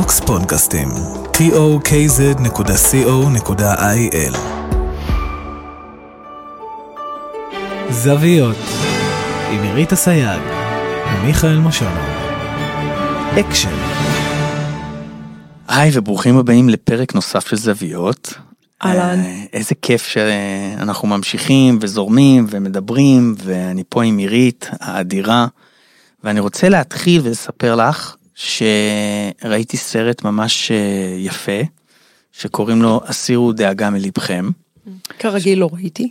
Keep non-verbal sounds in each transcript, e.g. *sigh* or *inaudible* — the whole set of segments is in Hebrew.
Tokz פודקאסטים, tokz.co.il זוויות, עם מירית אסייג ומיכאל מושונוב. אקשן. היי וברוכים הבאים לפרק נוסף של זוויות. אהלן. אה, איזה כיף שאנחנו ממשיכים וזורמים ומדברים ואני פה עם מירית האדירה ואני רוצה להתחיל ולספר לך שראיתי סרט ממש אה, יפה שקוראים לו הסירו דאגה מלבכם. כרגיל לא ראיתי.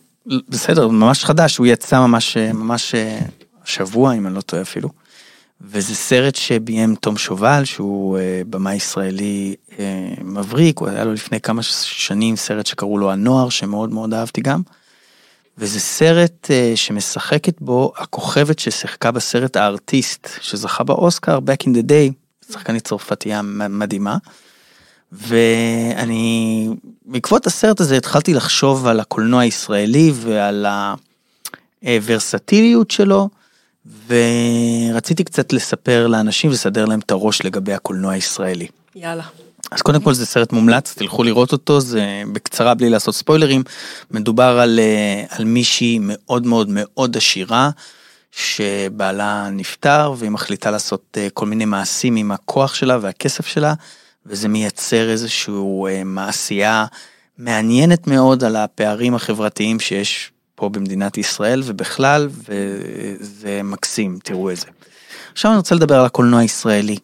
בסדר ממש חדש הוא יצא ממש אה, ממש אה, השבוע אם אני לא טועה אפילו. וזה סרט שביים תום שובל שהוא במאי ישראלי מבריק הוא היה לו לפני כמה שנים סרט שקראו לו הנוער שמאוד מאוד אהבתי גם. וזה סרט שמשחקת בו הכוכבת ששיחקה בסרט הארטיסט שזכה באוסקר back in the day שחקנית צרפתייה מדהימה. ואני בעקבות הסרט הזה התחלתי לחשוב על הקולנוע הישראלי ועל הוורסטיליות שלו ורציתי קצת לספר לאנשים ולסדר להם את הראש לגבי הקולנוע הישראלי. יאללה. אז קודם כל זה סרט מומלץ, תלכו לראות אותו, זה בקצרה בלי לעשות ספוילרים, מדובר על, אה, על מישהי מאוד מאוד מאוד עשירה, שבעלה נפטר והיא מחליטה לעשות אה, כל מיני מעשים עם הכוח שלה והכסף שלה, וזה מייצר איזשהו אה, מעשייה מעניינת מאוד על הפערים החברתיים שיש פה במדינת ישראל ובכלל, וזה מקסים, תראו את זה. עכשיו אני רוצה לדבר על הקולנוע הישראלי.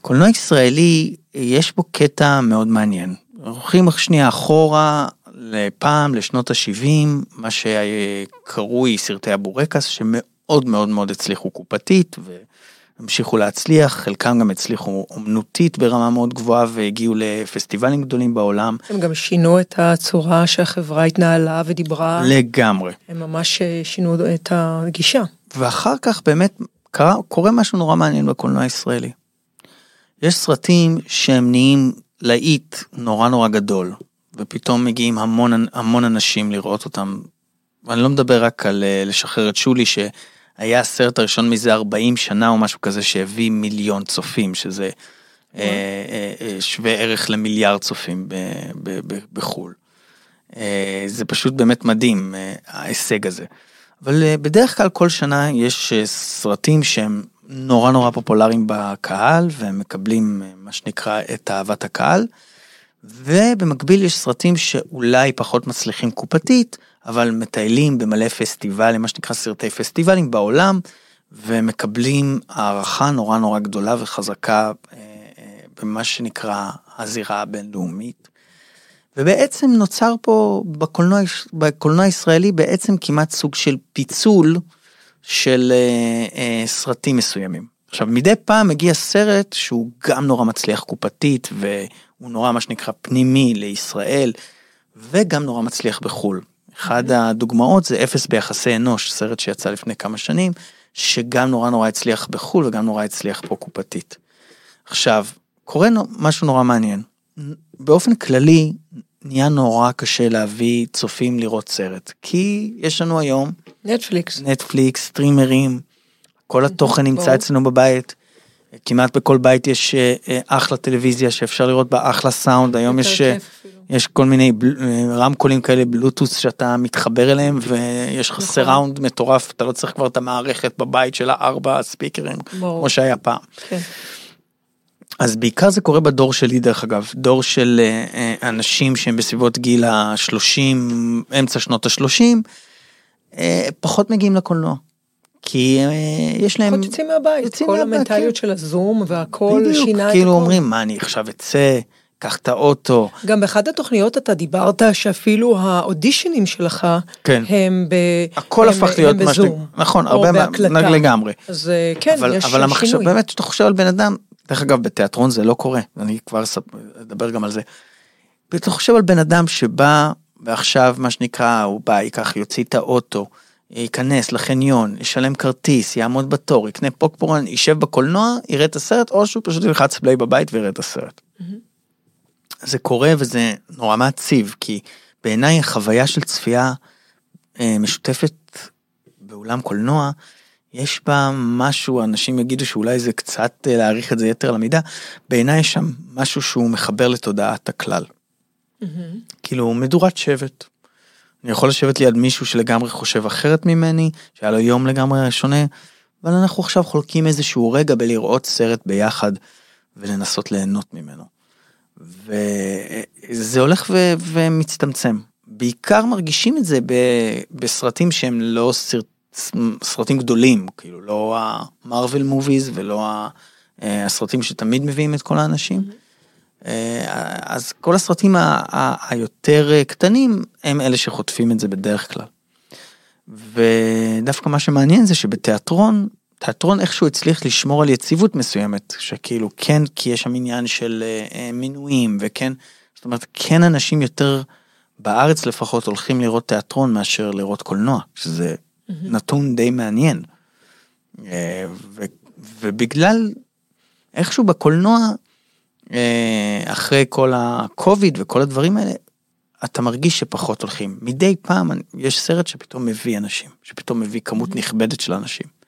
קולנוע ישראלי, יש בו קטע מאוד מעניין. הולכים שנייה אחורה, לפעם, לשנות ה-70, מה שקרוי סרטי הבורקס, שמאוד מאוד מאוד הצליחו קופתית, והמשיכו להצליח, חלקם גם הצליחו אומנותית ברמה מאוד גבוהה, והגיעו לפסטיבלים גדולים בעולם. הם גם שינו את הצורה שהחברה התנהלה ודיברה. לגמרי. הם ממש אה, שינו את הגישה. ואחר כך באמת קרה, קורה משהו נורא מעניין בקולנוע הישראלי. יש סרטים שהם נהיים להיט נורא נורא גדול, ופתאום מגיעים המון המון אנשים לראות אותם. ואני לא מדבר רק על אה, לשחרר את שולי, שהיה הסרט הראשון מזה 40 שנה או משהו כזה שהביא מיליון צופים, שזה אה, אה, אה, שווה ערך למיליארד צופים בחו"ל. זה פשוט באמת מדהים, ההישג הזה. אבל בדרך כלל כל שנה יש סרטים שהם נורא נורא פופולריים בקהל והם מקבלים מה שנקרא את אהבת הקהל. ובמקביל יש סרטים שאולי פחות מצליחים קופתית, אבל מטיילים במלא פסטיבלים, מה שנקרא סרטי פסטיבלים בעולם, ומקבלים הערכה נורא נורא גדולה וחזקה אה, אה, במה שנקרא הזירה הבינלאומית. ובעצם נוצר פה בקולנוע, בקולנוע הישראלי בעצם כמעט סוג של פיצול של אה, אה, סרטים מסוימים. עכשיו מדי פעם מגיע סרט שהוא גם נורא מצליח קופתית והוא נורא מה שנקרא פנימי לישראל וגם נורא מצליח בחו"ל. אחד הדוגמאות זה אפס ביחסי אנוש, סרט שיצא לפני כמה שנים, שגם נורא נורא הצליח בחו"ל וגם נורא הצליח פה קופתית. עכשיו, קורה משהו נורא מעניין. באופן כללי, נהיה נורא קשה להביא צופים לראות סרט, כי יש לנו היום נטפליקס. נטפליקס, סטרימרים, כל התוכן נמצא. אצלנו בבית. כמעט בכל בית יש אה, אה, אחלה טלוויזיה שאפשר לראות בה אחלה סאונד, היום יש, אה, אפילו. יש כל מיני בל- רמקולים כאלה בלוטוס שאתה מתחבר אליהם ויש לך נכון. סראונד מטורף, אתה לא צריך כבר את המערכת בבית של הארבע ספיקרים, ברור. כמו שהיה פעם. כן. אז בעיקר זה קורה בדור שלי דרך אגב, דור של אה, אה, אנשים שהם בסביבות גיל ה-30, אמצע שנות ה-30, אה, פחות מגיעים לקולנוע. כי אה, יש להם... יוצאים מהבית. יוצאים כל מהבית, המנטליות כן. של הזום והכל בדיוק, שינה את כאילו הכל. אומרים, מה אני עכשיו אצא, קח את האוטו. גם באחת התוכניות אתה דיברת שאפילו האודישנים שלך כן. הם ב... הכל הם- הפך להיות הם מה ש... בזום. נכון, או הרבה. בהקלטה. לגמרי. אז אה, כן, אבל, יש אבל המחשב, שינוי. באמת, כשאתה חושב על בן אדם, דרך אגב, בתיאטרון זה לא קורה, אני כבר אדבר גם על זה. אתה חושב על בן אדם שבא, ועכשיו, מה שנקרא, הוא בא, ייקח, יוציא את האוטו, ייכנס לחניון, ישלם כרטיס, יעמוד בתור, יקנה פוקפורן, יישב בקולנוע, יראה את הסרט, או שהוא פשוט ילחץ פליי בבית ויראה את הסרט. זה קורה וזה נורא מעציב, כי בעיניי החוויה של צפייה אה, משותפת באולם קולנוע, יש בה משהו, אנשים יגידו שאולי זה קצת אה, להעריך את זה יתר על המידה, בעיניי יש שם משהו שהוא מחבר לתודעת הכלל. כאילו מדורת שבט. אני יכול לשבת ליד מישהו שלגמרי חושב אחרת ממני, שהיה לו יום לגמרי שונה, אבל אנחנו עכשיו חולקים איזשהו רגע בלראות סרט ביחד ולנסות ליהנות ממנו. וזה הולך ו- ומצטמצם. בעיקר מרגישים את זה ב- בסרטים שהם לא סרט... סרטים גדולים, כאילו לא המרוויל מוביז ולא ה- אה, הסרטים שתמיד מביאים את כל האנשים. אה, אז כל הסרטים ה- ה- היותר קטנים הם אלה שחוטפים את זה בדרך כלל. ודווקא מה שמעניין זה שבתיאטרון, תיאטרון איכשהו הצליח לשמור על יציבות מסוימת, שכאילו כן, כי יש שם עניין של אה, אה, מינויים וכן, זאת אומרת כן אנשים יותר בארץ לפחות הולכים לראות תיאטרון מאשר לראות קולנוע, שזה נתון די מעניין. אה, ו- ובגלל איכשהו בקולנוע, אה, אחרי כל הקוביד וכל הדברים האלה, אתה מרגיש שפחות הולכים. מדי פעם אני- יש סרט שפתאום מביא אנשים, שפתאום מביא כמות נכבדת של אנשים.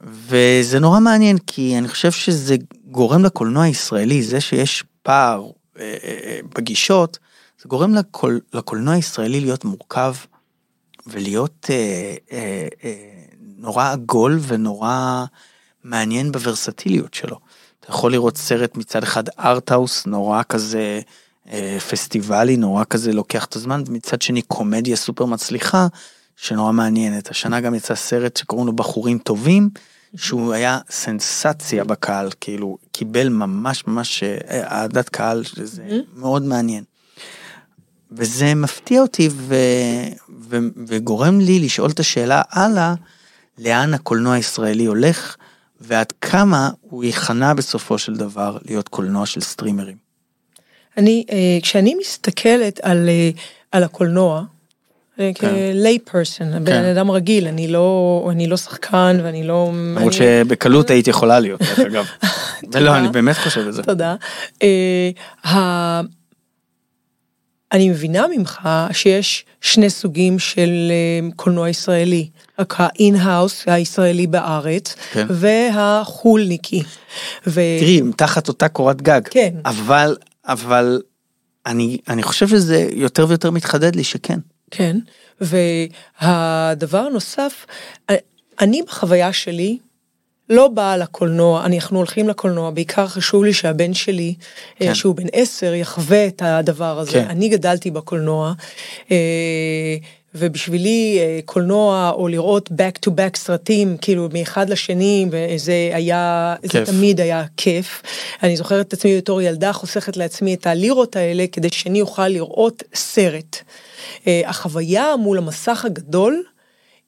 וזה נורא מעניין, כי אני חושב שזה גורם לקולנוע הישראלי, זה שיש פער אה, אה, אה, בגישות, זה גורם לקול, לקולנוע הישראלי להיות מורכב ולהיות אה, אה, אה, נורא עגול ונורא מעניין בוורסטיליות שלו. אתה יכול לראות סרט מצד אחד ארטהאוס נורא כזה אה, פסטיבלי, נורא כזה לוקח את הזמן, ומצד שני קומדיה סופר מצליחה, שנורא מעניינת. השנה גם יצא סרט שקוראים לו בחורים טובים, שהוא היה סנסציה בקהל, כאילו קיבל ממש ממש אה, אהדת קהל, שזה מאוד מעניין. וזה מפתיע אותי ו... ו... וגורם לי לשאול את השאלה הלאה, לאן הקולנוע הישראלי הולך, ועד כמה הוא ייכנע בסופו של דבר להיות קולנוע של סטרימרים. אני, אה, כשאני מסתכלת על, אה, על הקולנוע, אה. כ-lay person, בן אדם רגיל, אני לא, אני לא שחקן ואני לא... למרות שבקלות היית יכולה להיות, דרך אגב. *laughs* *laughs* ולא, אני באמת חושב את זה. תודה. אה, אני מבינה ממך שיש שני סוגים של אה, קולנוע ישראלי, ה-in-house הישראלי בארץ, כן. והחולניקי. ו- תראי, תחת אותה קורת גג. כן. אבל, אבל, אני, אני חושב שזה יותר ויותר מתחדד לי שכן. כן, והדבר הנוסף, אני בחוויה שלי לא באה לקולנוע, אנחנו הולכים לקולנוע, בעיקר חשוב לי שהבן שלי, כן. כן. שהוא בן עשר, יחווה את הדבר הזה. כן. אני גדלתי בקולנוע, אה, ובשבילי אה, קולנוע או לראות back to back סרטים, כאילו מאחד לשני, וזה היה, זה כיף. תמיד היה כיף. אני זוכרת את עצמי בתור ילדה חוסכת לעצמי את הלירות האלה כדי שאני אוכל לראות סרט. אה, החוויה מול המסך הגדול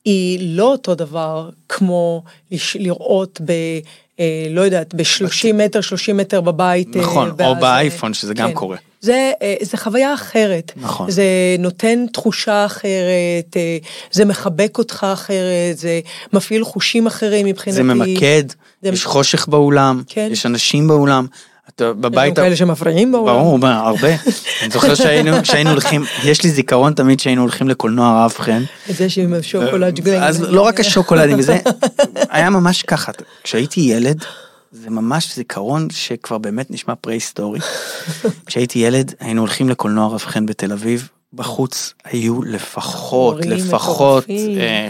היא לא אותו דבר כמו לראות ב... אה, לא יודעת, ב-30 מטר, 30 מטר בבית. אה, נכון, או ואז, אה, באייפון, שזה גם כן. קורה. זה, זה חוויה אחרת. נכון. זה נותן תחושה אחרת, זה מחבק אותך אחרת, זה מפעיל חושים אחרים מבחינתי. זה ממקד, זה- יש חושך באולם, כן. יש אנשים באולם. אתה יש בבית... כאלה שמפריעים באולם. ברור, הרבה. *laughs* אני זוכר שהיינו, הולכים, יש לי זיכרון תמיד שהיינו הולכים לקולנוע רב חן. את זה שעם השוקולד גלנג. אז לא רק השוקולדים וזה, היה ממש ככה. כשהייתי ילד, זה ממש זיכרון שכבר באמת נשמע פרה-היסטורי. כשהייתי ילד, היינו הולכים לקולנוע רב חן בתל אביב, בחוץ היו לפחות, לפחות. אה,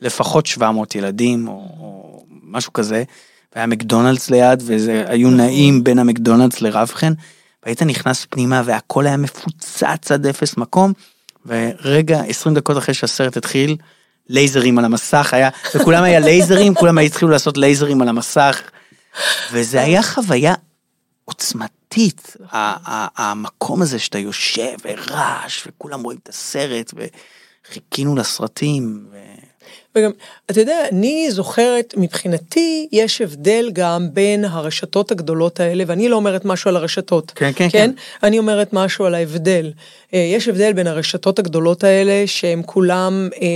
לפחות 700 ילדים, או משהו כזה, והיה מקדונלדס ליד, וזה היו נכון. נעים בין המקדונלדס לרב חן, והיית נכנס פנימה והכל היה מפוצץ עד אפס מקום, ורגע, 20 דקות אחרי שהסרט התחיל, לייזרים על המסך היה, וכולם היה לייזרים, כולם התחילו לעשות לייזרים על המסך, וזה היה חוויה עוצמתית, המקום הזה שאתה יושב ורעש, וכולם רואים את הסרט, וחיכינו לסרטים. ו... וגם, אתה יודע, אני זוכרת, מבחינתי, יש הבדל גם בין הרשתות הגדולות האלה, ואני לא אומרת משהו על הרשתות. כן, כן, כן. אני אומרת משהו על ההבדל. אה, יש הבדל בין הרשתות הגדולות האלה, שהם כולם אה,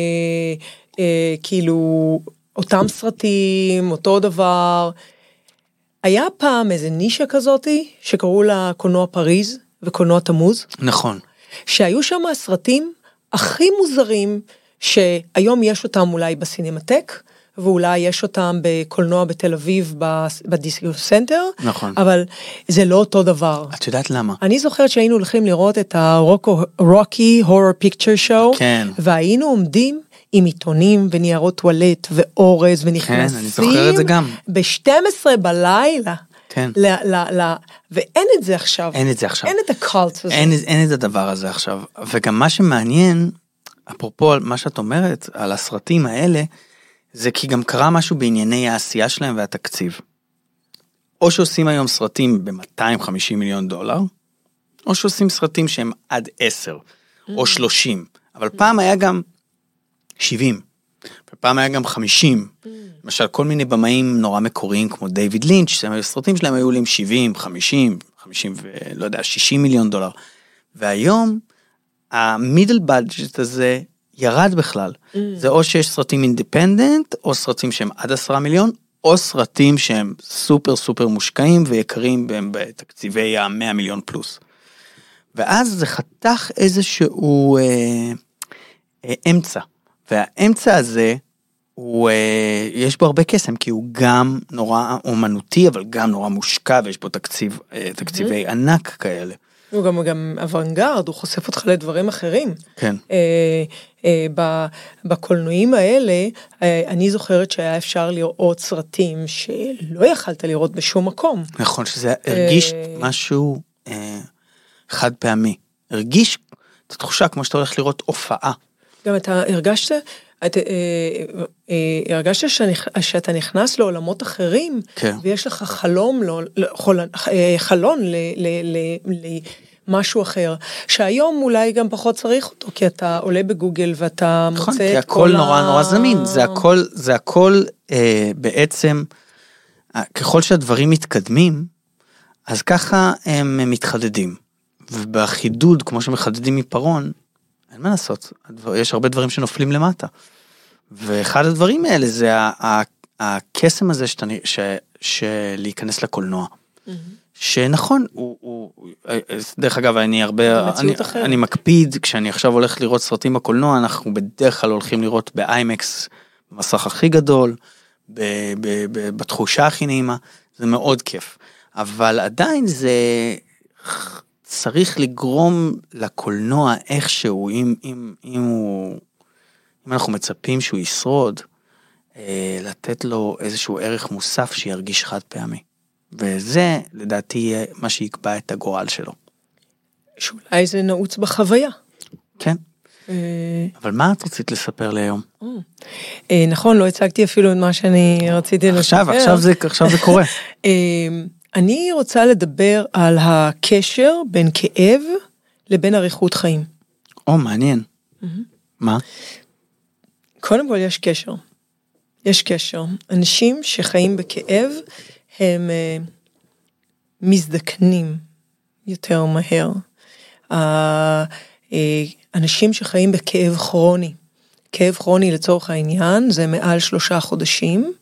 אה, כאילו אותם סרטים, אותו דבר. היה פעם איזה נישה כזאתי, שקראו לה קולנוע פריז וקולנוע תמוז. נכון. שהיו שם הסרטים הכי מוזרים שהיום יש אותם אולי בסינמטק, ואולי יש אותם בקולנוע בתל אביב בדיזנגוף סנטר, נכון. אבל זה לא אותו דבר. את יודעת למה? אני זוכרת שהיינו הולכים לראות את ה Rocky Horror Picture Show, כן. והיינו עומדים עם עיתונים וניירות טואלט ואורז ונכנסים, כן, אני זוכר את זה גם. ב-12 בלילה. כן. ל, ל, ל, ואין את זה עכשיו. אין את זה עכשיו. אין את הקולט הזה. אין, אין את הדבר הזה עכשיו. וגם מה שמעניין, אפרופו על מה שאת אומרת, על הסרטים האלה, זה כי גם קרה משהו בענייני העשייה שלהם והתקציב. או שעושים היום סרטים ב-250 מיליון דולר, או שעושים סרטים שהם עד 10, או 30. אבל פעם היה גם 70, ופעם היה גם 50. למשל, כל מיני במאים נורא מקוריים כמו דיוויד לינץ', שהסרטים שלהם היו עולים 70, 50, 50 ולא יודע, 60 מיליון דולר. והיום, ה middle budget הזה ירד בכלל. Mm. זה או שיש סרטים independent, או סרטים שהם עד 10 מיליון, או סרטים שהם סופר סופר מושקעים ויקרים והם בתקציבי ה-100 מיליון פלוס. ואז זה חתך איזשהו אה, אה, אמצע, והאמצע הזה, הוא, אה, יש בו הרבה קסם, כי הוא גם נורא אומנותי, אבל גם נורא מושקע, ויש בו תקציב, אה, תקציבי ענק כאלה. הוא גם, גם אוונגרד, הוא חושף אותך לדברים אחרים. כן. אה, אה, ב, בקולנועים האלה, אה, אני זוכרת שהיה אפשר לראות סרטים שלא יכלת לראות בשום מקום. נכון, שזה הרגיש אה, משהו אה, חד פעמי. הרגיש את התחושה כמו שאתה הולך לראות הופעה. גם אתה הרגשת, את, אה, אה, הרגשת שנכ, שאתה נכנס לעולמות אחרים, כן. ויש לך חלום, לא, לא, חול, אה, חלון ל, ל, ל, ל, משהו אחר, שהיום אולי גם פחות צריך אותו, כי אתה עולה בגוגל ואתה נכון, מוצא כי את הכל כל נורא ה... נורא זמין, זה הכל, זה הכל אה, בעצם, אה, ככל שהדברים מתקדמים, אז ככה הם מתחדדים. ובחידוד, כמו שמחדדים עיפרון, אין מה לעשות, יש הרבה דברים שנופלים למטה. ואחד הדברים האלה זה הקסם הזה שאתה, ש, שלהיכנס לקולנוע. שנכון, הוא, הוא, דרך אגב, אני הרבה, אני, אחרת. אני מקפיד, כשאני עכשיו הולך לראות סרטים בקולנוע, אנחנו בדרך כלל הולכים לראות באיימקס, במסך הכי גדול, ב, ב, ב, בתחושה הכי נעימה, זה מאוד כיף. אבל עדיין זה צריך לגרום לקולנוע איכשהו, אם, אם, אם הוא, אם אנחנו מצפים שהוא ישרוד, אה, לתת לו איזשהו ערך מוסף שירגיש חד פעמי. וזה לדעתי יהיה מה שיקבע את הגורל שלו. שאולי זה נעוץ בחוויה. כן. אה, אבל מה את רצית לספר לי היום? אה, נכון, לא הצגתי אפילו את מה שאני רציתי לספר. עכשיו, עכשיו זה, עכשיו זה קורה. *laughs* אני רוצה לדבר על הקשר בין כאב לבין אריכות חיים. או, מעניין. מה? קודם כל יש קשר. יש קשר. אנשים שחיים בכאב הם אה, מזדקנים יותר מהר. אה, אה, אנשים שחיים בכאב כרוני, כאב כרוני לצורך העניין זה מעל שלושה חודשים.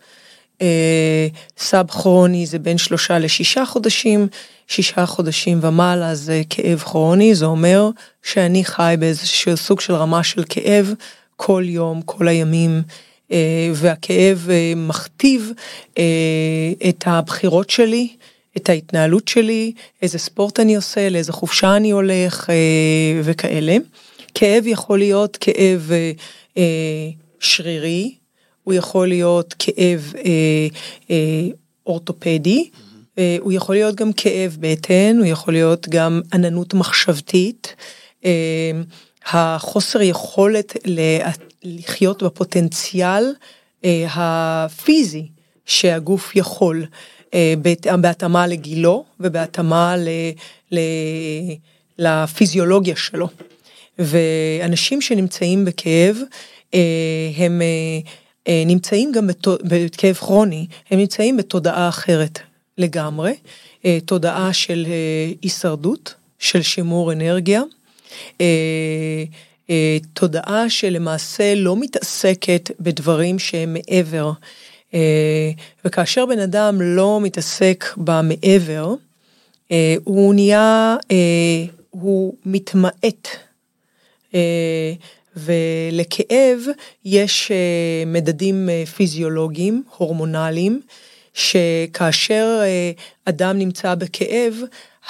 אה, סאב כרוני זה בין שלושה לשישה חודשים, שישה חודשים ומעלה זה כאב כרוני, זה אומר שאני חי באיזשהו סוג של רמה של כאב כל יום, כל הימים, אה, והכאב אה, מכתיב אה, את הבחירות שלי, את ההתנהלות שלי, איזה ספורט אני עושה, לאיזה חופשה אני הולך וכאלה. כאב יכול להיות כאב שרירי, הוא יכול להיות כאב אה, אה, אורתופדי, אה, הוא יכול להיות גם כאב בטן, הוא יכול להיות גם עננות מחשבתית. אה, החוסר יכולת ל- לחיות בפוטנציאל אה, הפיזי שהגוף יכול, אה, בהת- בהתאמה לגילו ובהתאמה ל, ל, לפיזיולוגיה שלו. ואנשים שנמצאים בכאב, אה, הם אה, נמצאים גם בכאב כרוני, הם נמצאים בתודעה אחרת לגמרי, אה, תודעה של אה, הישרדות, של שימור אנרגיה. אה, אה, תודעה שלמעשה לא מתעסקת בדברים שהם מעבר. אה, וכאשר בן אדם לא מתעסק במעבר, אה, הוא נהיה, אה, הוא מתמעט. ולכאב יש אה, מדדים אה, פיזיולוגיים, הורמונליים, שכאשר אה, אדם נמצא בכאב,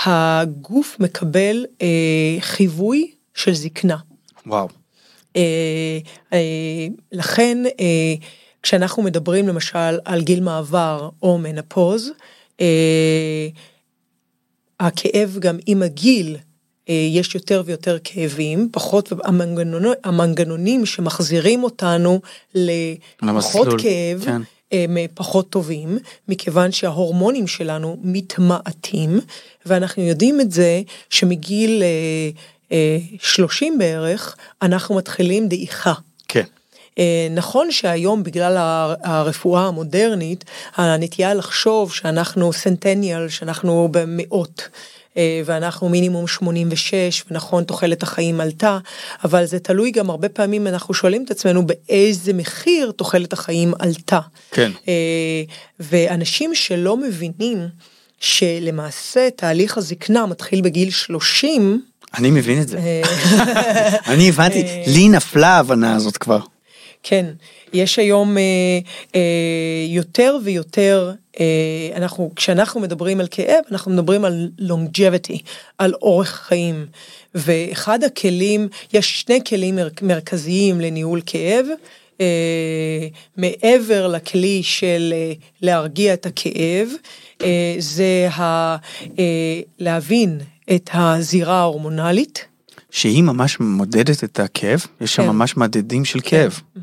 הגוף מקבל חיווי של זקנה. וואו. לכן, כשאנחנו מדברים למשל על גיל מעבר או מנפוז, הכאב גם עם הגיל יש יותר ויותר כאבים, פחות, המנגנונים, המנגנונים שמחזירים אותנו לפחות כאב, כן. הם אה, פחות טובים, מכיוון שההורמונים שלנו מתמעטים, ואנחנו יודעים את זה שמגיל אה, 30 בערך, אנחנו מתחילים דעיכה. כן. נכון שהיום בגלל הרפואה המודרנית, הנטייה לחשוב שאנחנו סנטניאל, שאנחנו במאות. אה, ואנחנו מינימום 86, ונכון, תוחלת החיים עלתה, אבל זה תלוי גם הרבה פעמים אנחנו שואלים את עצמנו באיזה מחיר תוחלת החיים עלתה. כן. אה, ואנשים שלא מבינים שלמעשה תהליך הזקנה מתחיל בגיל 30, אני מבין את זה. אה, *laughs* אני הבנתי, לי נפלה ההבנה הזאת כבר. כן, יש היום אה, אה, יותר ויותר, אה, אנחנו, כשאנחנו מדברים על כאב, אנחנו מדברים על longevity, על אורך חיים. ואחד הכלים, יש שני כלים מרכזיים לניהול כאב. אה, מעבר לכלי של אה, להרגיע את הכאב, אה, זה ה, אה, להבין את הזירה ההורמונלית. שהיא ממש מודדת את הכאב? יש שם כן. ממש מדדים של כאב. כן.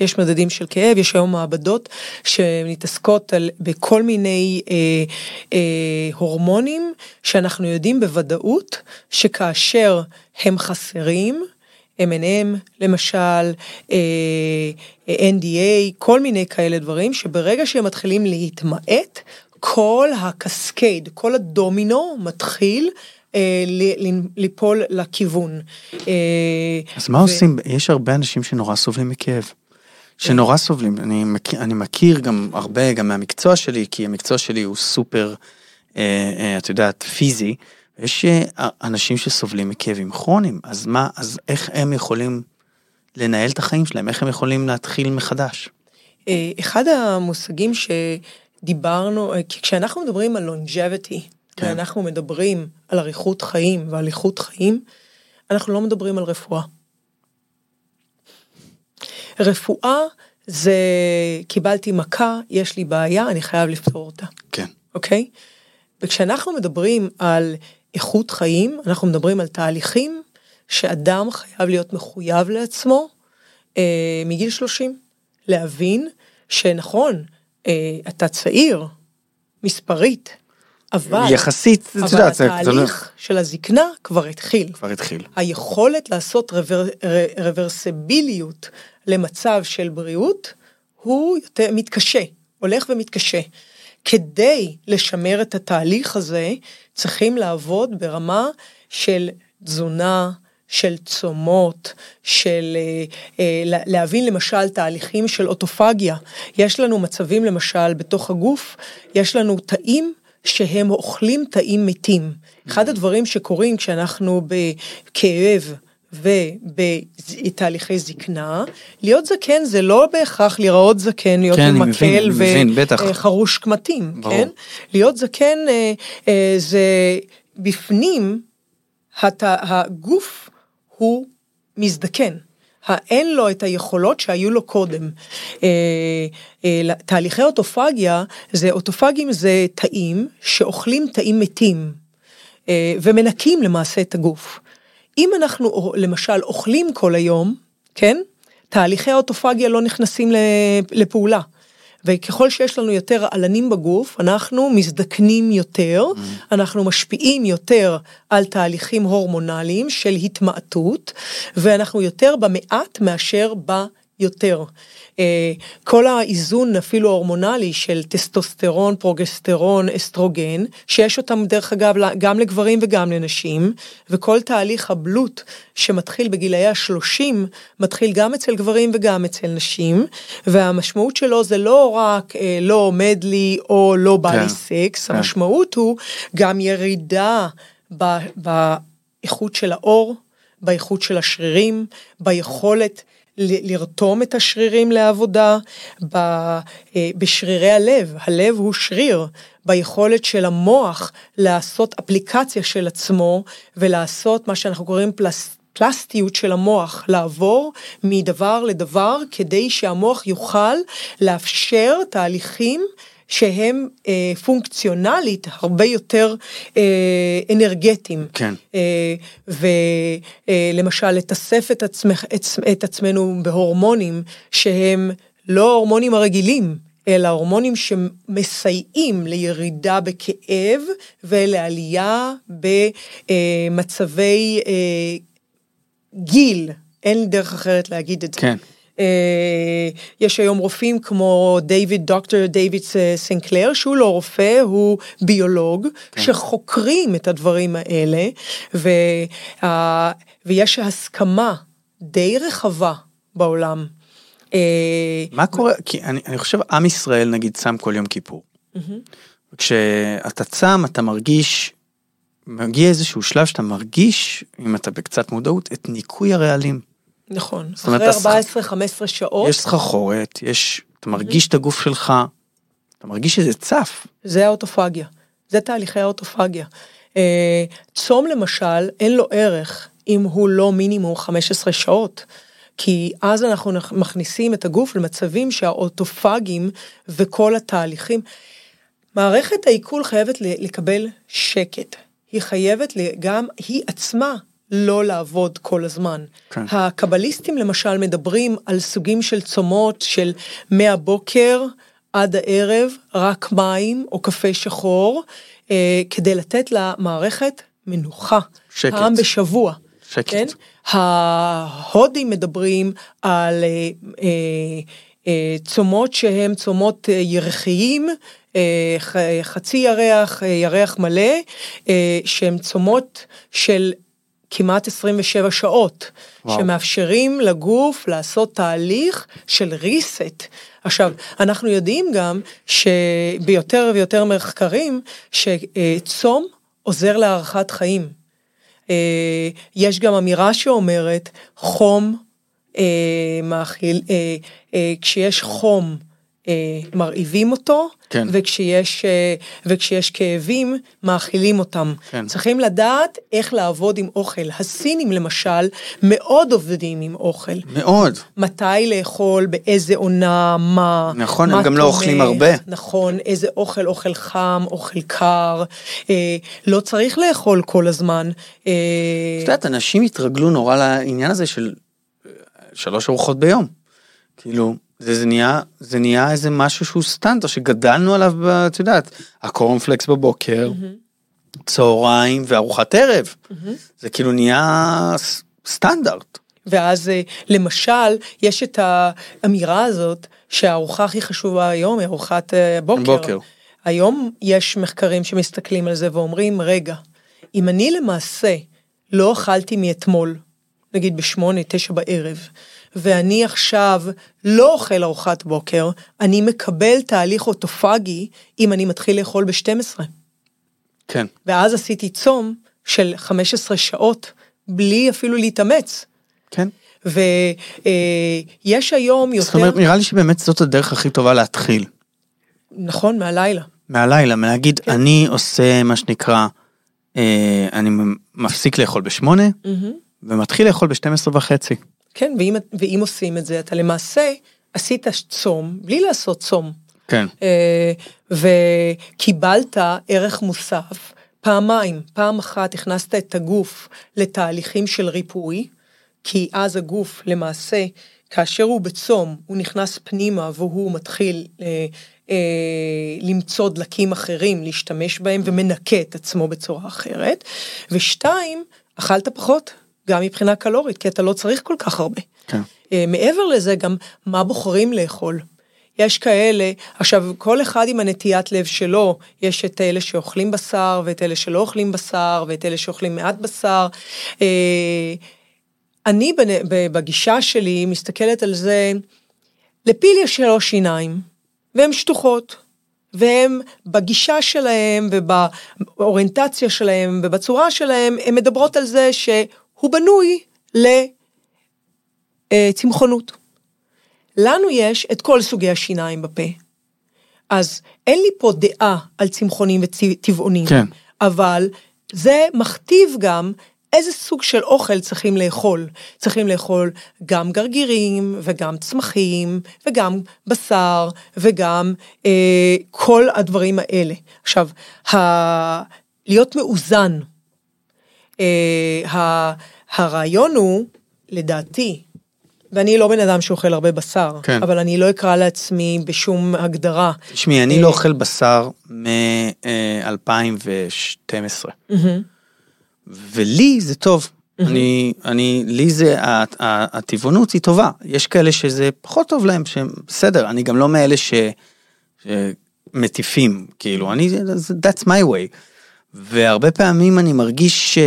יש מדדים של כאב, יש היום מעבדות שמתעסקות על, בכל מיני אה, אה, הורמונים שאנחנו יודעים בוודאות שכאשר הם חסרים, M&M למשל, אה, NDA, כל מיני כאלה דברים, שברגע שהם מתחילים להתמעט, כל הקסקייד, כל הדומינו מתחיל ליפול לכיוון. אה, אז מה. עושים? יש הרבה אנשים שנורא סובלים מכאב. שנורא סובלים, אני מכיר, אני מכיר גם הרבה, גם מהמקצוע שלי, כי המקצוע שלי הוא סופר, אה, אה, את יודעת, פיזי, יש אה, אנשים שסובלים מכאבים כרוניים, אז מה, אז איך הם יכולים לנהל את החיים שלהם, איך הם יכולים להתחיל מחדש? אה, אחד המושגים שדיברנו, אה, כשאנחנו מדברים על longevity, כן. ואנחנו מדברים על אריכות חיים ועל איכות חיים, אנחנו לא מדברים על רפואה. רפואה זה קיבלתי מכה, יש לי בעיה, אני חייב לפתור אותה. כן. אוקיי? וכשאנחנו מדברים על איכות חיים, אנחנו מדברים על תהליכים שאדם חייב להיות מחויב לעצמו אה, מגיל 30. להבין שנכון, אה, אתה צעיר, מספרית, אבל, יחסית, את יודעת, אבל התהליך של הזקנה כבר התחיל. כבר התחיל. היכולת לעשות רוור, רוורסביליות למצב של בריאות, הוא יותר מתקשה, הולך ומתקשה. כדי לשמר את התהליך הזה, צריכים לעבוד ברמה של תזונה, של צומות, של אה, אה, להבין למשל תהליכים של אוטופגיה. יש לנו מצבים למשל בתוך הגוף, יש לנו תאים שהם אוכלים תאים מתים. אחד הדברים שקורים כשאנחנו בכאב, ובתהליכי זקנה, להיות זקן זה לא בהכרח להיראות זקן, להיות כן, עם מקל וחרוש קמטים, כן? להיות זקן אה, אה, זה בפנים, הת, הגוף הוא מזדקן. אין לו את היכולות שהיו לו קודם. אה, תהליכי אוטופגיה, זה אוטופגים זה תאים שאוכלים תאים מתים ומנקים למעשה את הגוף. אם אנחנו למשל אוכלים כל היום, כן? תהליכי האוטופגיה לא נכנסים לפעולה. וככל שיש לנו יותר עלנים בגוף, אנחנו מזדקנים יותר, mm. אנחנו משפיעים יותר על תהליכים הורמונליים של התמעטות, ואנחנו יותר במעט מאשר ביותר. אה, כל האיזון אפילו ההורמונלי של טסטוסטרון, פרוגסטרון, אסטרוגן, שיש אותם דרך אגב גם לגברים וגם לנשים, וכל תהליך הבלות שמתחיל בגילאי השלושים, מתחיל גם אצל גברים וגם אצל נשים, והמשמעות שלו זה לא רק אה, לא עומד לי או לא בא לי כן, סקס, כן. המשמעות הוא גם ירידה באיכות של העור, באיכות של השרירים, ביכולת לרתום את השרירים לעבודה, אה, בשרירי הלב, הלב הוא שריר, ביכולת של המוח לעשות אפליקציה של עצמו ולעשות מה שאנחנו קוראים פלס, פלסטיות של המוח, לעבור מדבר לדבר כדי שהמוח יוכל לאפשר תהליכים שהם אה, פונקציונלית הרבה יותר אה, אנרגטיים. כן. אה, ולמשל, לתסף את, עצמך, את, את עצמנו בהורמונים שהם לא ההורמונים הרגילים, אלא הורמונים שמסייעים לירידה בכאב ולעלייה במצבי אה, גיל, אין לי דרך אחרת להגיד את זה. כן. אה, יש היום רופאים כמו דיוויד, דוקטור דיוויד סנקלר, שהוא לא רופא, הוא ביולוג, כן. שחוקרים את הדברים האלה, ו, אה, ויש הסכמה די רחבה בעולם. אה, מה קורה? כי אני, אני חושב עם ישראל נגיד צם כל יום כיפור. כשאתה צם אתה מרגיש, מגיע איזשהו שלב שאתה מרגיש, אם אתה בקצת מודעות, את ניקוי הרעלים. נכון, זאת אומרת, אחרי הסח- 14-15 שעות, יש סחרחורת, יש, אתה מרגיש את הגוף שלך, אתה מרגיש שזה צף. זה האוטופגיה, זה תהליכי האוטופגיה. אה, צום למשל, אין לו ערך אם הוא לא מינימום 15 שעות. כי אז אנחנו מכניסים את הגוף למצבים שהאוטופגים וכל התהליכים, מערכת העיכול חייבת לקבל שקט. היא חייבת גם, היא עצמה לא לעבוד כל הזמן. כן. הקבליסטים למשל מדברים על סוגים של צומות של מהבוקר עד הערב רק מים או קפה שחור, אה, כדי לתת למערכת מנוחה. שקט. פעם בשבוע. שקט. כן? ההודים מדברים על אה, אה, אה, צומות שהם צומות אה, ירחיים, אה, חצי ירח, אה, ירח מלא, אה, שהם צומות של כמעט 27 שעות, וואו. שמאפשרים לגוף לעשות תהליך של reset. עכשיו, אנחנו יודעים גם שביותר ויותר מחקרים, שצום עוזר להארכת חיים. אה, יש גם אמירה שאומרת חום אה, מאכיל, אה, כשיש חום מרעיבים אותו, כן. וכשיש, אה, וכשיש כאבים מאכילים אותם. כן. צריכים לדעת איך לעבוד עם אוכל. הסינים למשל מאוד עובדים עם אוכל. מאוד. מתי לאכול, באיזה עונה, מה. נכון, מה הם גם לא תומך, אוכלים הרבה. נכון, איזה אוכל, אוכל חם, אוכל קר. אה, לא צריך לאכול כל הזמן. אה, את יודעת, אנשים התרגלו נורא לעניין הזה של אה, שלוש ארוחות ביום. כאילו, זה, זה נהיה, זה נהיה איזה משהו שהוא סטנדרט שגדלנו עליו, ב- את יודעת, הקורנפלקס בבוקר, צהריים וארוחת ערב. זה כאילו נהיה סטנדרט. ואז אה, למשל, יש את האמירה הזאת שהארוחה הכי חשובה היום היא ארוחת אה, בוקר. בוקר. היום יש מחקרים שמסתכלים על זה ואומרים, רגע, אם אני למעשה לא אכלתי מאתמול, נגיד בשמונה, תשע בערב, ואני עכשיו לא אוכל ארוחת בוקר, אני מקבל תהליך אוטופגי אם אני מתחיל לאכול ב-12. כן. ואז עשיתי צום של 15 שעות בלי אפילו להתאמץ. כן. ויש היום יותר, זאת אומרת, נראה לי שבאמת זאת הדרך הכי טובה להתחיל. נכון, מהלילה. מהלילה, מלהגיד, כן. אני עושה מה שנקרא, אה, אני מפסיק לאכול בשמונה, ומתחיל לאכול ב-12 וחצי. כן, ואם, ואם עושים את זה, אתה למעשה עשית צום בלי לעשות צום. כן. אה, וקיבלת ערך מוסף פעמיים. פעם אחת הכנסת את הגוף לתהליכים של ריפוי, כי אז הגוף למעשה, כאשר הוא בצום, הוא נכנס פנימה והוא מתחיל אה, אה, למצוא דלקים אחרים, להשתמש בהם ומנקה את עצמו בצורה אחרת. ושתיים, אכלת פחות, גם מבחינה קלורית, כי אתה לא צריך כל כך הרבה. כן. אה, מעבר לזה גם מה בוחרים לאכול. יש כאלה, עכשיו כל אחד עם הנטיית לב שלו, יש את אלה שאוכלים בשר ואת אלה שלא אוכלים בשר ואת אלה שאוכלים מעט בשר. אה, אני בגישה שלי מסתכלת על זה, לפיל יש שלוש שיניים, והן שטוחות. והם בגישה שלהם ובאוריינטציה שלהם ובצורה שלהם, הן מדברות על זה שהוא בנוי לצמחונות. לנו יש את כל סוגי השיניים בפה. אז אין לי פה דעה על צמחונים וטבעונים, כן. אבל זה מכתיב גם איזה סוג של אוכל צריכים לאכול. צריכים לאכול גם גרגירים וגם צמחים וגם בשר וגם אה, כל הדברים האלה. עכשיו, ה... להיות מאוזן, אה. הרעיון הוא, לדעתי, ואני לא בן אדם שאוכל הרבה בשר, כן. אבל אני לא אקרא לעצמי בשום הגדרה. תשמעי, אני אה, לא אוכל בשר מ-2012. ולי זה טוב. אני, אני, לי זה, הטבעונות היא טובה. יש כאלה שזה פחות טוב להם, שהם בסדר, אני גם לא מאלה ש... שמטיפים, כאילו, אני, that's my way. והרבה פעמים אני מרגיש ש...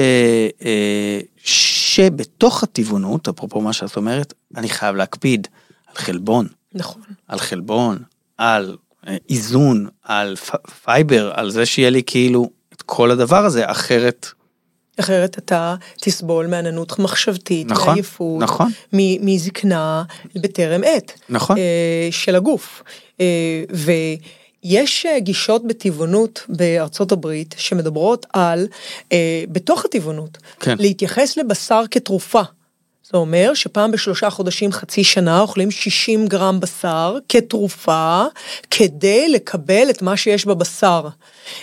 אה, שבתוך הטבעונות, אפרופו מה שאת אומרת, אני חייב להקפיד על חלבון, נכון. על חלבון, על אה, איזון, על פ- fiber, על זה שיהיה לי כאילו את כל הדבר הזה, אחרת, אחרת אתה תסבול מעננות מחשבתית, נכון, מעייפות, נכון. מ- מזקנה בטרם עת. נכון. אה, של הגוף. אה, ויש אה, גישות בטבעונות בארצות הברית שמדברות על, אה, בתוך הטבעונות, כן. להתייחס לבשר כתרופה. זה אומר שפעם בשלושה חודשים, חצי שנה, אוכלים 60 גרם בשר כתרופה, כדי לקבל את מה שיש בבשר.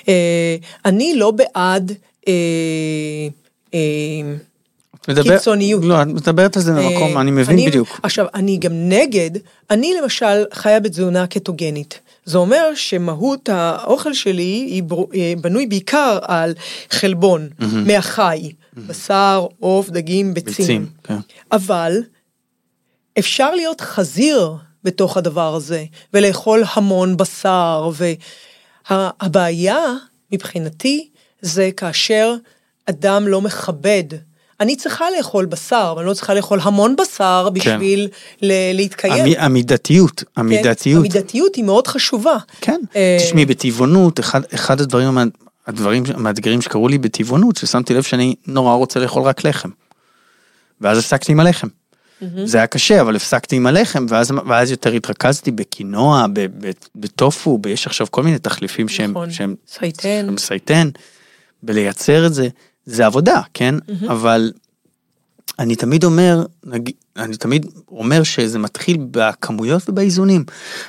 אה, אני לא בעד... אה, אה, מדבר, קיצוניות. לא, את מדברת על זה ממקום, אה, אני מבין בדיוק. עכשיו, אני גם נגד, אני למשל חיה בתזונה קטוגנית. זה אומר שמהות האוכל שלי היא בר- אה, בנוי בעיקר על חלבון, מהחי, בשר, עוף, דגים, ביצים. ביצים, כן. אבל אפשר להיות חזיר בתוך הדבר הזה, ולאכול המון בשר, והבעיה מבחינתי זה כאשר אדם לא מכבד. אני צריכה לאכול בשר, אבל אני לא צריכה לאכול המון בשר בשביל ל- להתקיים. המ- המידתיות, כן? המידתיות. המידתיות היא מאוד חשובה. כן, אה, תשמעי, בטבעונות, אחד, אחד הדברים הדברים המאתגרים שקרו לי בטבעונות, ששמתי לב שאני נורא רוצה לאכול רק לחם. ואז הפסקתי עם הלחם. זה היה קשה, אבל הפסקתי עם הלחם, ואז, ואז יותר התרכזתי בקינואה, בטופו, יש עכשיו כל מיני תחליפים שהם, נכון. שהם סייטן. שהם סייטן, בלייצר את זה, זה עבודה, כן? אבל אני תמיד אומר, אני תמיד אומר שזה מתחיל בכמויות ובאיזונים.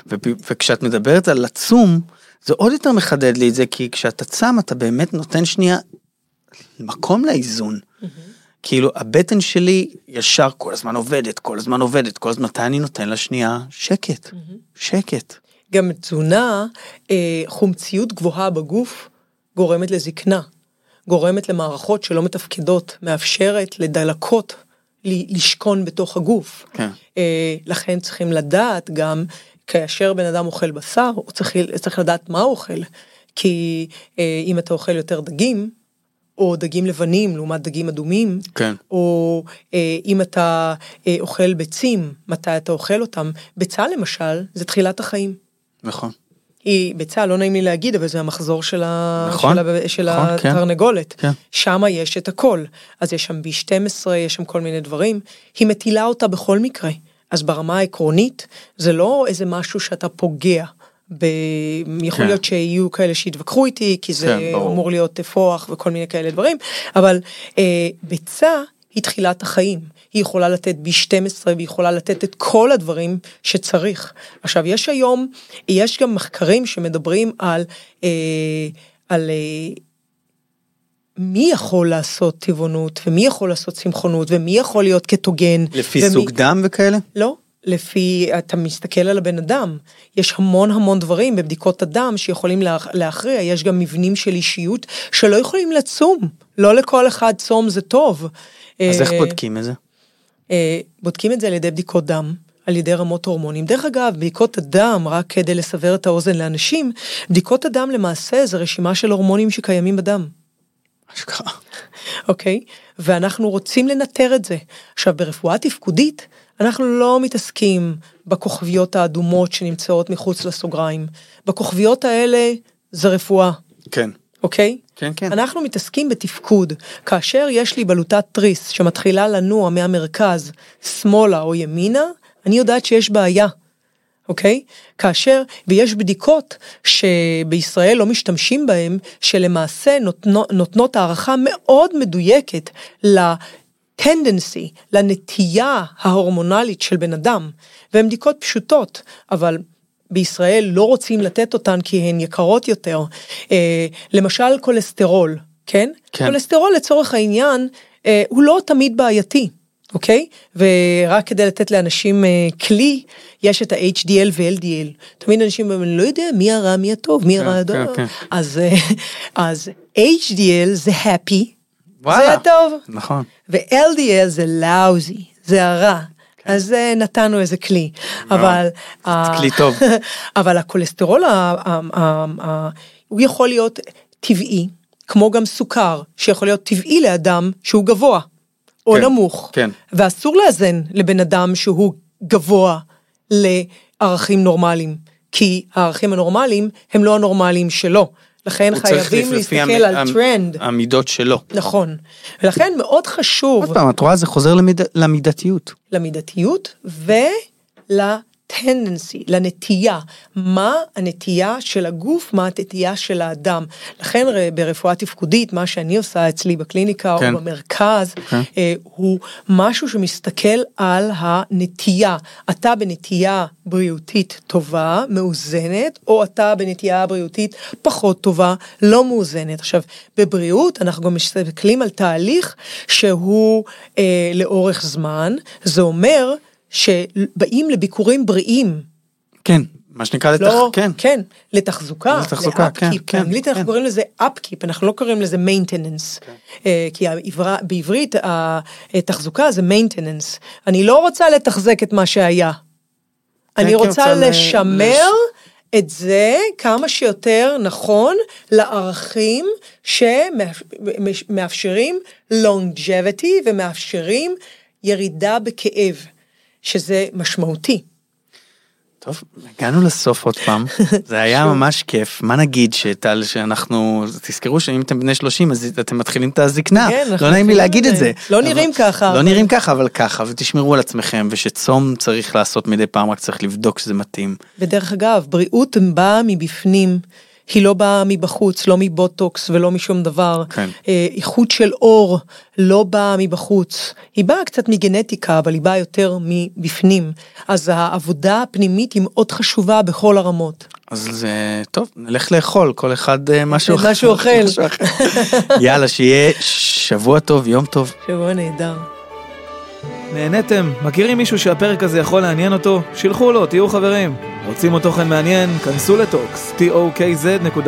ופ- וכשאת מדברת על לצום, זה עוד יותר מחדד לי את זה, כי כשאתה צם אתה באמת נותן שנייה מקום לאיזון. כאילו הבטן שלי ישר כל הזמן עובדת, כל הזמן עובדת, כל הזמן מתי אני נותן לה שנייה שקט, שקט. גם תזונה, אה, חומציות גבוהה בגוף גורמת לזקנה, גורמת למערכות שלא מתפקדות, מאפשרת לדלקות לשכון בתוך הגוף. כן. אה, לכן צריכים לדעת גם, כאשר בן אדם אוכל בשר, הוא צריך, צריך לדעת מה הוא אוכל. כי אה, אם אתה אוכל יותר דגים, או דגים לבנים לעומת דגים אדומים, כן. או אה, אם אתה אה, אוכל ביצים, מתי אתה אוכל אותם. ביצה למשל, זה תחילת החיים. נכון. היא ביצה, לא נעים לי להגיד, אבל זה המחזור של, ה... נכון, של, ה... של נכון, כן. התרנגולת. כן. שם יש את הכל. אז יש שם B12, יש שם כל מיני דברים. היא מטילה אותה בכל מקרה. אז ברמה העקרונית, זה לא איזה משהו שאתה פוגע. ב... יכול כן. להיות שיהיו כאלה שיתווכחו איתי, כי זה כן, ברור. אמור להיות תפוח וכל מיני כאלה דברים, אבל אה, ביצה היא תחילת החיים. היא יכולה לתת B12 והיא יכולה לתת את כל הדברים שצריך. עכשיו, יש היום, יש גם מחקרים שמדברים על, אה, על אה, מי יכול לעשות טבעונות, ומי יכול לעשות צמחונות, ומי יכול להיות קטוגן. לפי ומי... סוג דם וכאלה? לא, לפי, אתה מסתכל על הבן אדם, יש המון המון דברים בבדיקות הדם שיכולים להכ- להכריע, יש גם מבנים של אישיות שלא יכולים לצום, לא לכל אחד צום זה טוב. אז איך אה, בודקים את זה? אה, בודקים את זה על ידי בדיקות דם, על ידי רמות הורמונים. דרך אגב, בדיקות הדם, רק כדי לסבר את האוזן לאנשים, בדיקות הדם למעשה זה רשימה של הורמונים שקיימים בדם. אשכרה. אוקיי? ואנחנו רוצים לנטר את זה. עכשיו, ברפואה תפקודית, אנחנו לא מתעסקים בכוכביות האדומות שנמצאות מחוץ לסוגריים. בכוכביות האלה זה רפואה, כן. אוקיי? כן, כן. אנחנו מתעסקים בתפקוד. כאשר יש לי בלוטת תריס שמתחילה לנוע מהמרכז שמאלה או ימינה, אני יודעת שיש בעיה. אוקיי? כאשר, ויש בדיקות שבישראל לא משתמשים בהן, שלמעשה נותנות, נותנות הערכה מאוד מדויקת ל tendency, לנטייה ההורמונלית של בן אדם, והן בדיקות פשוטות, אבל בישראל לא רוצים לתת אותן כי הן יקרות יותר. אה, למשל קולסטרול, כן? כן. קולסטרול לצורך העניין אה, הוא לא תמיד בעייתי. אוקיי? ורק כדי לתת לאנשים אה, כלי, יש את ה-HDL ו-LDL. תמיד אנשים אומרים, לא יודע מי הרע, מי הטוב, מי הרע כן, הדוב. כן. אז, אה, אז HDL זה happy, וואלה. זה הטוב, נכון. ו-LDL זה lousy, זה הרע. אז אה, נתנו איזה כלי, אבל... ה- כלי טוב. *laughs* אבל הכולסטרול, הוא יכול להיות טבעי, כמו גם סוכר, שיכול להיות טבעי לאדם שהוא גבוה, או כן, נמוך. כן. ואסור לאזן לבן אדם שהוא גבוה לערכים נורמליים, כי הערכים הנורמליים הם לא הנורמליים שלו. לכן חייבים להסתכל המ- על המ- טרנד. המידות שלו. נכון. ולכן מאוד חשוב עוד פעם, את רואה, זה חוזר למיד- למידתיות. למידתיות ולטנדנסי, לנטייה. מה הנטייה של הגוף, מה הנטייה של האדם. לכן ברפואה תפקודית, מה שאני עושה אצלי בקליניקה כן. או במרכז, כן. אה, הוא משהו שמסתכל על הנטייה. אתה בנטייה בריאותית טובה, מאוזנת, או אתה בנטייה בריאותית פחות טובה, לא מאוזנת. עכשיו, בבריאות אנחנו גם מסתכלים על תהליך שהוא אה, לאורך זמן, זה אומר שבאים לביקורים בריאים. כן, מה שנקרא לתח... לא, כן. כן, לתחזוקה, לתחזוקה, כן, לאפקיפ. כן, באנגלית אנחנו כן. קוראים לזה אפקיפ, אנחנו לא קוראים לזה maintenance. אה, כי העברה- בעברית התחזוקה זה maintenance. אני לא רוצה לתחזק את מה שהיה. אני כן, רוצה רוצה לשמר את זה כמה שיותר נכון לערכים שמאפשרים longevity ומאפשרים ירידה בכאב, שזה משמעותי. טוב, הגענו לסוף עוד פעם, *laughs* זה היה ממש כיף, מה נגיד שטל, שאנחנו, תזכרו שאם אתם בני 30 אז אתם מתחילים את הזקנה, כן, לא נעים לי להגיד את את זה. לא אבל- נראים ככה, לא נראים ככה, אבל ככה, ותשמרו על עצמכם, ושצום צריך לעשות מדי פעם, רק צריך לבדוק שזה מתאים. ודרך אגב, בריאות באה מבפנים, היא לא באה מבחוץ, לא מבוטוקס ולא משום דבר. כן. אה, איכות של אור לא באה מבחוץ, היא באה קצת מגנטיקה, אבל היא באה יותר מבפנים. אז העבודה הפנימית היא מאוד חשובה בכל הרמות. אז זה טוב, נלך לאכול, כל אחד אה, משהו אוכל. משהו אחר. יאללה, שיהיה שבוע טוב, יום טוב. שבוע נהדר. נהניתם? מכירים מישהו שהפרק הזה יכול לעניין אותו? שילחו לו, תהיו חברים. רוצים עוד תוכן מעניין? כנסו לטוקס, tokz.co.il